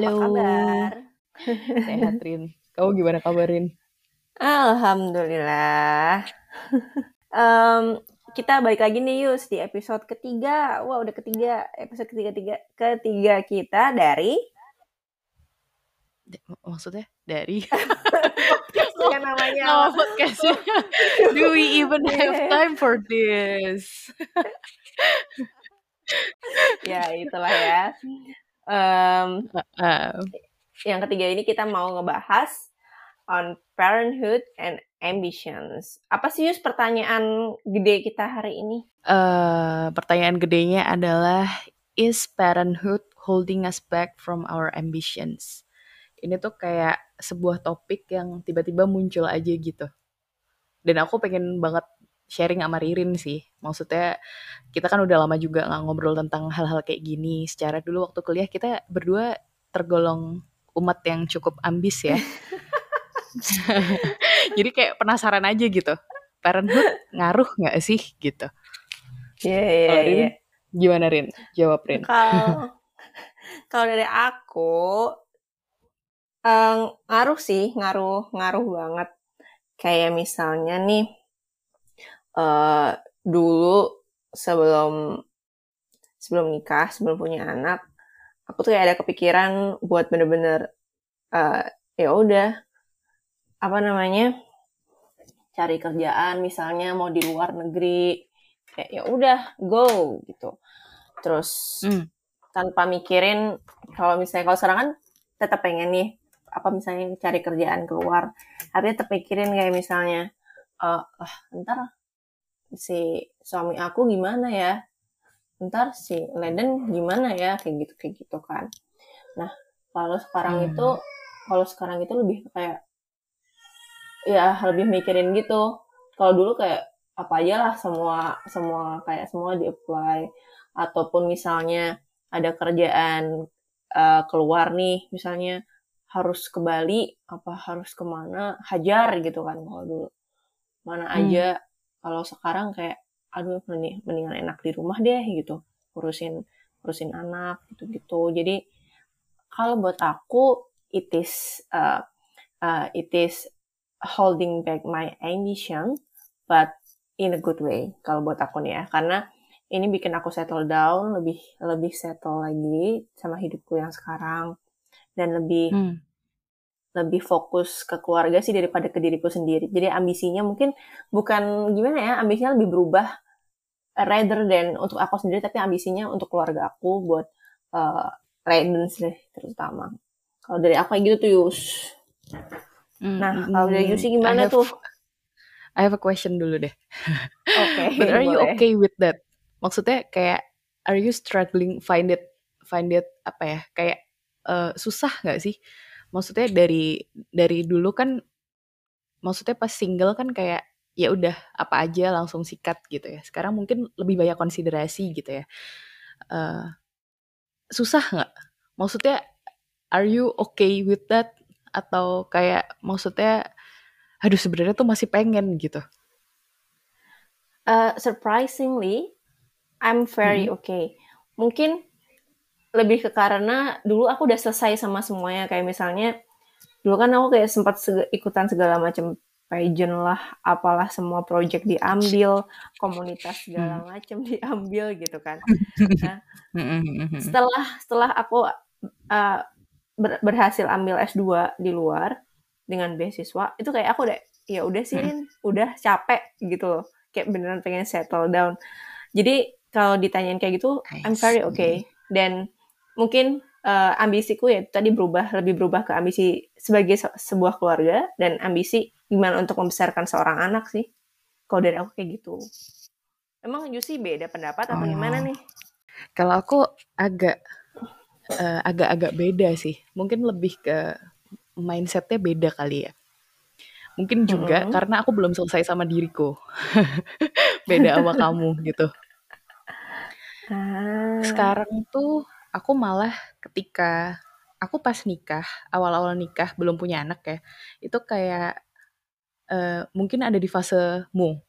Halo. apa kabar? Sehat, Rin. Kamu gimana kabarin? Alhamdulillah. um, kita balik lagi nih Yus di episode ketiga. Wah udah ketiga, episode ketiga tiga ketiga kita dari maksudnya dari ya namanya nama podcastnya. Do we even have time for this? ya itulah ya. Um, uh, yang ketiga ini kita mau ngebahas on parenthood and ambitions. Apa sih Yus pertanyaan gede kita hari ini? Uh, pertanyaan gedenya adalah is parenthood holding us back from our ambitions? Ini tuh kayak sebuah topik yang tiba-tiba muncul aja gitu. Dan aku pengen banget sharing sama Ririn sih. Maksudnya kita kan udah lama juga nggak ngobrol tentang hal-hal kayak gini. Secara dulu waktu kuliah kita berdua tergolong umat yang cukup ambis ya. Jadi kayak penasaran aja gitu. Parenthood ngaruh nggak sih gitu? Iya iya iya. Gimana Rin? Jawab Rin. Kalau kalau dari aku um, ngaruh sih, ngaruh ngaruh banget. Kayak misalnya nih uh, dulu sebelum sebelum nikah, sebelum punya anak, aku tuh kayak ada kepikiran buat bener-bener uh, ya udah apa namanya cari kerjaan misalnya mau di luar negeri kayak ya udah go gitu terus hmm. tanpa mikirin kalau misalnya kalau sekarang kan tetap pengen nih apa misalnya cari kerjaan keluar tapi tetap mikirin kayak misalnya uh, ah ntar si suami aku gimana ya? Ntar si Leden gimana ya? Kayak gitu kayak gitu kan. Nah kalau sekarang hmm. itu kalau sekarang itu lebih kayak ya lebih mikirin gitu. Kalau dulu kayak apa aja lah semua semua kayak semua di apply ataupun misalnya ada kerjaan uh, keluar nih misalnya harus ke Bali apa harus ke mana hajar gitu kan kalau dulu. Mana hmm. aja kalau sekarang kayak aduh mending, mendingan enak di rumah deh gitu. Urusin urusin anak gitu gitu jadi kalau buat aku it is uh, uh, it is holding back my ambition, but in a good way kalau buat aku nih ya. Karena ini bikin aku settle down lebih lebih settle lagi sama hidupku yang sekarang. Dan lebih hmm. Lebih fokus ke keluarga sih daripada ke diriku sendiri jadi ambisinya mungkin bukan gimana ya ambisinya lebih berubah rather than untuk aku sendiri tapi ambisinya untuk keluarga aku buat uh, Raiden sih terutama kalau dari aku kayak gitu tuh Yus Mm, nah, kalau dari Yusi gimana have, tuh? I have a question dulu deh. Oke. Okay, But are boleh. you okay with that? Maksudnya kayak are you struggling find it find it apa ya? Kayak uh, susah nggak sih? Maksudnya dari dari dulu kan maksudnya pas single kan kayak ya udah apa aja langsung sikat gitu ya. Sekarang mungkin lebih banyak konsiderasi gitu ya. Uh, susah nggak? Maksudnya are you okay with that? atau kayak maksudnya aduh sebenarnya tuh masih pengen gitu uh, surprisingly I'm very hmm. okay mungkin lebih ke karena dulu aku udah selesai sama semuanya. Kayak misalnya dulu kan aku kayak sempat seg ikutan segala macam pageant lah apalah semua project diambil komunitas segala hmm. macam diambil gitu kan. Nah, setelah setelah aku uh, ber berhasil ambil S2 di luar dengan beasiswa itu kayak aku udah ya udah sih hmm. udah capek gitu loh. Kayak beneran pengen settle down. Jadi kalau ditanyain kayak gitu I'm very okay. Dan mungkin uh, ambisiku ya tadi berubah lebih berubah ke ambisi sebagai se sebuah keluarga dan ambisi gimana untuk membesarkan seorang anak sih kalau dari aku kayak gitu emang Yusi beda pendapat atau oh. gimana nih kalau aku agak uh, agak-agak beda sih. Mungkin lebih ke mindsetnya beda kali ya. Mungkin juga hmm. karena aku belum selesai sama diriku. beda sama kamu gitu. Ah. Sekarang tuh aku malah ketika aku pas nikah, awal-awal nikah belum punya anak ya, itu kayak uh, mungkin ada di fase mu.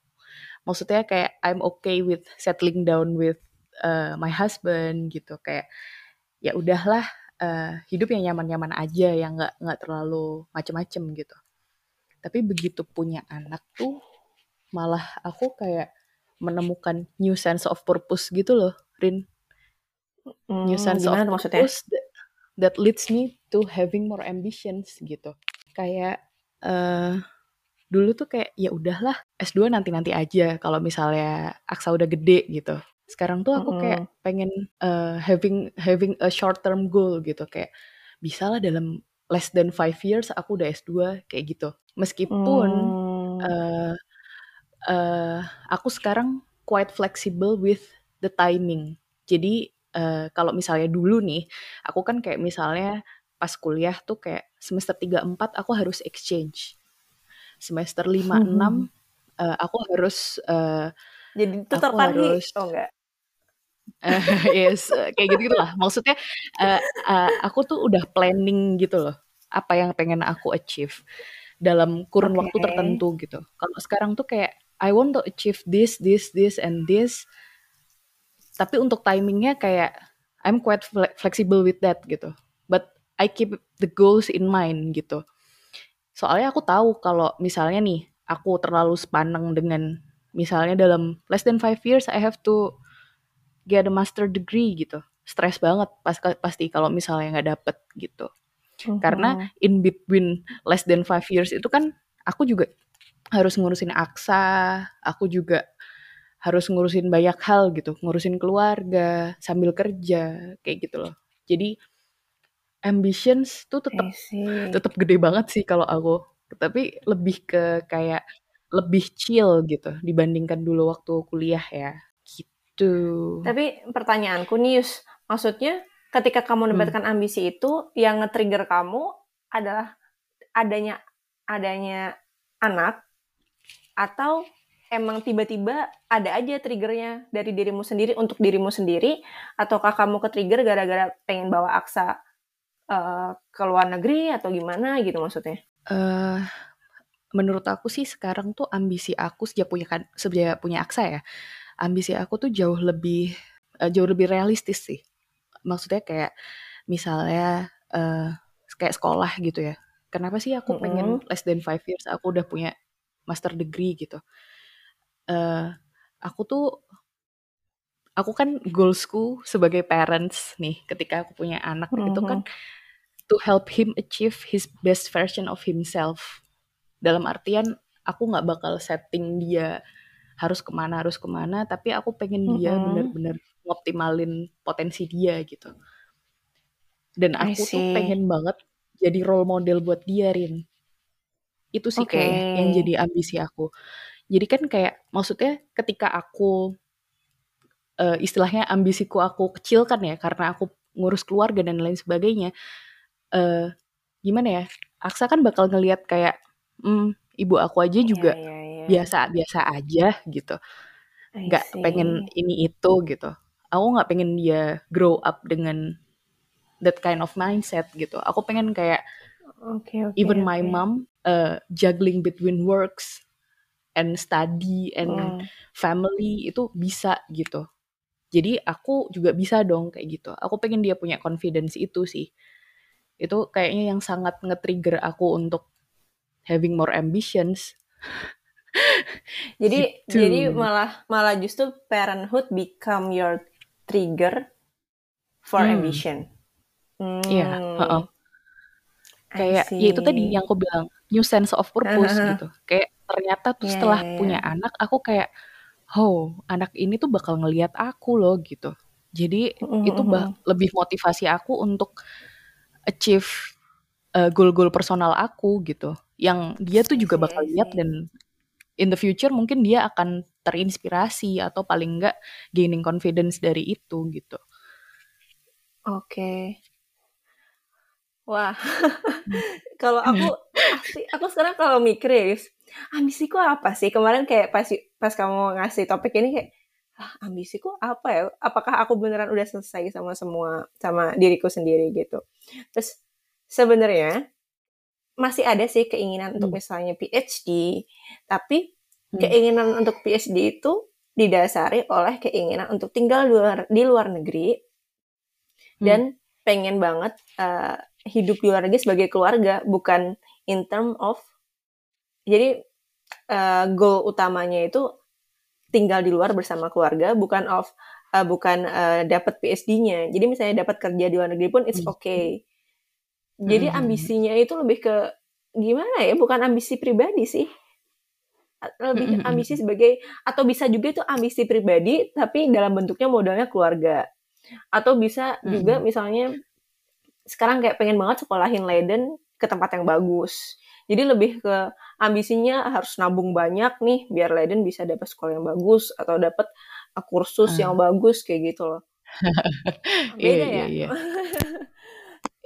Maksudnya kayak I'm okay with settling down with uh, my husband gitu. Kayak ya udahlah uh, hidup yang nyaman-nyaman aja yang nggak nggak terlalu macem-macem gitu. Tapi begitu punya anak tuh malah aku kayak menemukan new sense of purpose gitu loh Rin New sense of gimana tuh maksudnya? that, that leads me to having more ambitions gitu. Kayak eh dulu tuh kayak ya udahlah S2 nanti-nanti aja kalau misalnya Aksa udah gede gitu. Sekarang tuh aku kayak pengen eh, having having a short term goal gitu. Kayak bisa lah dalam less than five years aku udah S2 kayak gitu. Meskipun Hmm, eh eh, aku sekarang quite flexible with the timing. Jadi eh, kalau misalnya dulu nih aku kan kayak misalnya pas kuliah tuh kayak semester 3 4 aku harus exchange. Semester 5 6 eh, aku harus eh, jadi tutor aku parhi harus oh enggak eh, yes kayak gitu lah maksudnya eh, eh, aku tuh udah planning gitu loh apa yang pengen aku achieve dalam kurun waktu Oke. tertentu gitu. Kalau sekarang tuh kayak I want to achieve this this this and this tapi untuk timingnya kayak I'm quite fle- flexible with that gitu. But I keep the goals in mind gitu. Soalnya aku tahu kalau misalnya nih aku terlalu sepaneng dengan misalnya dalam less than five years I have to get a master degree gitu. Stres banget pas pasti kalau misalnya nggak dapet gitu. Karena Mhm. in between less than five years itu kan aku juga harus ngurusin aksa aku juga harus ngurusin banyak hal gitu ngurusin keluarga sambil kerja kayak gitu loh. Jadi ambitions tuh tetap tetap gede banget sih kalau aku. Tapi lebih ke kayak lebih chill gitu dibandingkan dulu waktu kuliah ya. Gitu. Tapi pertanyaanku nih, Yus, maksudnya ketika kamu Hmm. mendapatkan ambisi itu, yang nge-trigger kamu adalah adanya adanya anak atau emang tiba-tiba ada aja triggernya dari dirimu sendiri untuk dirimu sendiri? Ataukah kamu ke-trigger gara-gara pengen bawa aksa eh, ke luar negeri atau gimana gitu maksudnya? eh menurut aku sih sekarang tuh ambisi aku sejak punya kan sejak punya aksa ya ambisi aku tuh jauh lebih eh, jauh lebih realistis sih. Maksudnya kayak misalnya eh kayak sekolah gitu ya. Kenapa sih aku pengen less than five years aku udah punya master degree gitu eh aku tuh aku kan goalsku sebagai parents nih ketika aku punya anak itu kan to help him achieve his best version of himself. Dalam artian aku nggak bakal setting dia harus ke mana harus ke mana tapi aku pengen dia Mhm. bener-bener ngoptimalin potensi dia gitu. Dan aku tuh pengen banget jadi role model buat dia Rin. Itu sih Oke. kayaknya yang jadi ambisi aku jadi kan kayak maksudnya ketika aku eh, istilahnya ambisiku aku kecil kan ya karena aku ngurus keluarga dan lain sebagainya eh gimana ya Aksa kan bakal ngelihat kayak hmm, ibu aku aja juga Iya, iya, iya. biasa biasa aja gitu nggak pengen ini itu gitu aku nggak pengen dia grow up dengan that kind of mindset gitu aku pengen kayak Oke, oke, even my oke. mom uh, juggling between works and study and Hmm. family itu bisa gitu jadi aku juga bisa dong kayak gitu aku pengen dia punya confidence itu sih itu kayaknya yang sangat nge-trigger aku untuk having more ambitions Jadi Gitu. jadi malah malah justru parenthood become your trigger for Hmm. ambition. Hmm. Iya, heeh. I kayak ya itu tadi yang aku bilang new sense of purpose Hahaha. gitu kayak ternyata tuh Iya, setelah iya, iya. punya anak aku kayak oh anak ini tuh bakal ngelihat aku loh gitu. Jadi Mhm, itu bah- lebih motivasi aku untuk achieve uh, goal-goal personal aku gitu. Yang dia tuh juga bakal lihat dan in the future mungkin dia akan terinspirasi atau paling enggak gaining confidence dari itu gitu. Oke. Wah, kalau aku aku sekarang kalau mikir ya, ambisiku apa sih? Kemarin kayak pas pas kamu ngasih topik ini kayak, ah, ambisiku apa ya? Apakah aku beneran udah selesai sama semua sama diriku sendiri gitu? Terus sebenarnya masih ada sih keinginan untuk Hmm. misalnya PhD, tapi Hmm. keinginan untuk PhD itu didasari oleh keinginan untuk tinggal di luar, di luar negeri Hmm. dan pengen banget uh, hidup di luar negeri sebagai keluarga, bukan in term of jadi uh, goal utamanya itu tinggal di luar bersama keluarga, bukan of uh, bukan uh, dapat PSD-nya. Jadi misalnya dapat kerja di luar negeri pun it's hmm. okay. Jadi hmm. ambisinya itu lebih ke gimana ya? Bukan ambisi pribadi sih. Lebih hmm. ambisi sebagai atau bisa juga itu ambisi pribadi tapi dalam bentuknya modalnya keluarga. Atau bisa juga misalnya sekarang kayak pengen banget sekolahin Leiden ke tempat yang bagus. Jadi lebih ke ambisinya harus nabung banyak nih biar Leiden bisa dapat sekolah yang bagus atau dapat uh, kursus yang bagus kayak gitu loh. Beda iya, ya. Iya,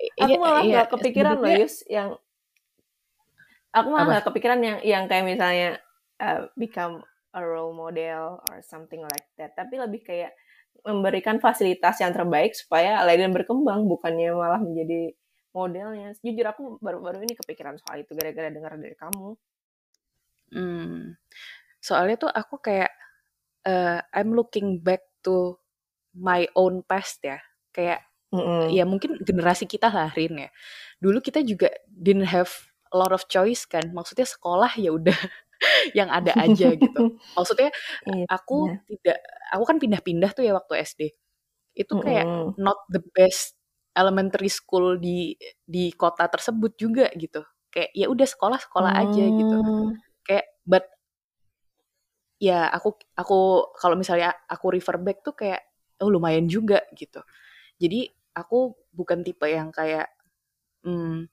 iya. aku malah iya, gak kepikiran loh Yus yang aku malah gak kepikiran yang yang kayak misalnya uh, become a role model or something like that. Tapi lebih kayak memberikan fasilitas yang terbaik supaya Leiden berkembang bukannya malah menjadi modelnya. Jujur aku baru-baru ini kepikiran soal itu gara-gara dengar dari kamu. Hmm. Soalnya tuh aku kayak uh, I'm looking back to my own past ya. Kayak mm -hmm. ya mungkin generasi kita lah Rin ya. Dulu kita juga didn't have a lot of choice kan. Maksudnya sekolah ya udah yang ada aja gitu. Maksudnya iya, aku tidak aku kan pindah-pindah tuh ya waktu SD. Itu kayak mm -hmm. not the best elementary school di di kota tersebut juga gitu kayak ya udah sekolah sekolah hmm. aja gitu oh. kayak but ya aku aku kalau misalnya aku refer back tuh kayak oh lumayan juga gitu jadi aku bukan tipe yang kayak hmm,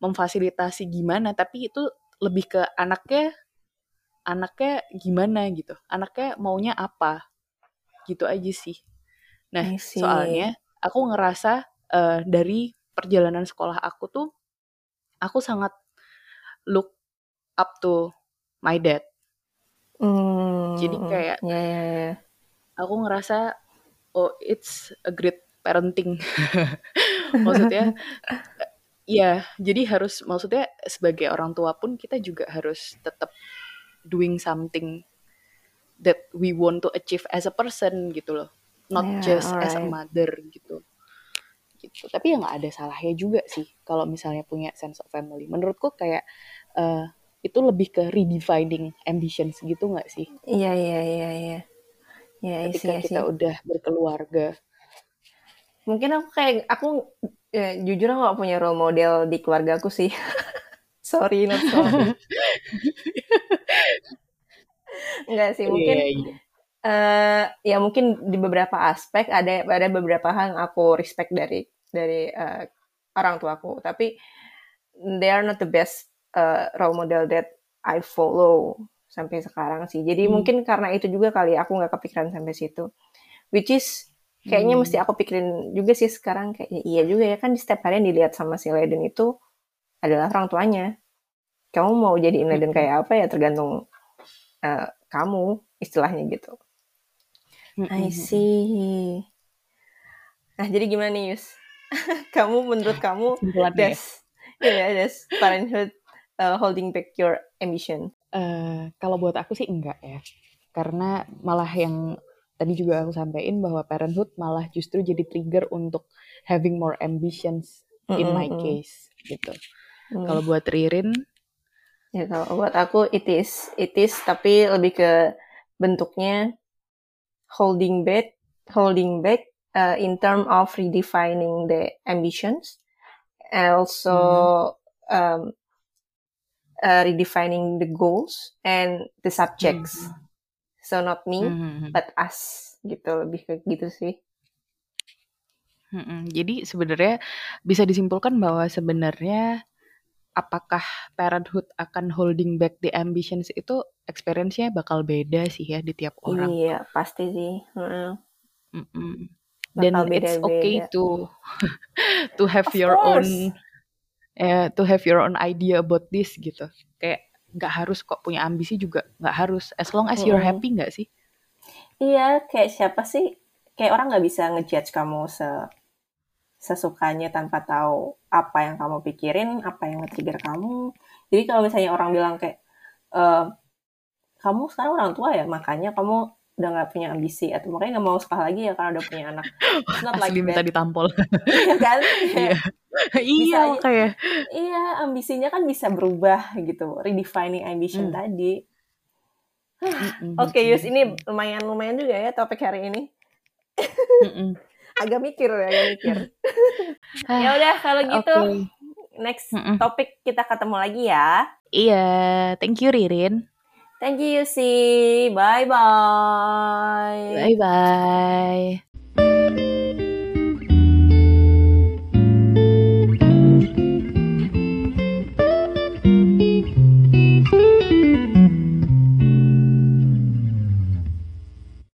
memfasilitasi gimana tapi itu lebih ke anaknya anaknya gimana gitu anaknya maunya apa gitu aja sih nah soalnya aku ngerasa uh, dari perjalanan sekolah aku tuh aku sangat look up to my dad. Mm, Jadi kayak yeah, yeah, yeah. aku ngerasa oh it's a great parenting. maksudnya ya jadi harus maksudnya sebagai orang tua pun kita juga harus tetap doing something that we want to achieve as a person gitu loh. Not yeah, just right. as a mother gitu. Gitu. Tapi ya nggak ada salahnya juga sih kalau misalnya punya sense of family. Menurutku kayak uh, itu lebih ke redefining ambitions gitu nggak sih? Iya iya iya iya. Ya, ketika isi, kita isi. udah berkeluarga. Mungkin aku kayak aku ya, jujur aku gak punya role model di keluarga aku sih. Sorry not sorry Enggak sih mungkin yeah, yeah uh, ya mungkin di beberapa aspek ada ada beberapa hal yang aku respect dari dari uh, orang tuaku tapi they are not the best uh, role model that I follow sampai sekarang sih jadi hmm. mungkin karena itu juga kali aku nggak kepikiran sampai situ which is kayaknya hmm. mesti aku pikirin juga sih sekarang kayak iya juga ya kan di setiap hari yang dilihat sama si Leiden itu adalah orang tuanya kamu mau jadi Leiden hmm. kayak apa ya tergantung uh, kamu istilahnya gitu I see. Nah, jadi gimana nih, Yus? kamu menurut kamu does ya yeah, does parenthood uh, holding back your ambition? Uh, kalau buat aku sih enggak ya. Karena malah yang tadi juga aku sampaikan bahwa parenthood malah justru jadi trigger untuk having more ambitions mm -hmm. in my case gitu. Mm. Kalau buat Ririn kalau buat aku it is it is tapi lebih ke bentuknya holding back holding back uh, in terms of redefining the ambitions also mm-hmm. um, uh, redefining the goals and the subjects mm-hmm. so not me mm-hmm. but us gitu lebih kayak gitu sih mm-hmm. jadi sebenarnya bisa disimpulkan bahwa sebenarnya apakah parenthood akan holding back the ambitions itu experience-nya bakal beda sih ya di tiap orang. Iya, pasti sih. Mm -mm. Dan beda it's okay to to have of your course. own uh, to have your own idea about this gitu. Kayak nggak harus kok punya ambisi juga nggak harus as long as you're happy nggak sih? Iya, kayak siapa sih? Kayak orang nggak bisa ngejudge kamu se sesukanya tanpa tahu apa yang kamu pikirin, apa yang nge-trigger kamu. Jadi kalau misalnya orang bilang kayak, e, kamu sekarang orang tua ya, makanya kamu udah nggak punya ambisi atau makanya nggak mau sekolah lagi ya karena udah punya anak. It's not like Asli minta that. ditampol. Iya kan? Iya. Iya kayak. Iya, ambisinya kan bisa berubah gitu. Redefining ambition Hmm. tadi. Oke, Yus, mm-mm. ini lumayan lumayan juga ya topik hari ini. Agak mikir ya, agak mikir. Ah, ya udah kalau gitu, Oke. next Mm-mm. topik kita ketemu lagi ya. Iya, thank you Ririn. Thank you, Yusi. Bye bye. Bye bye.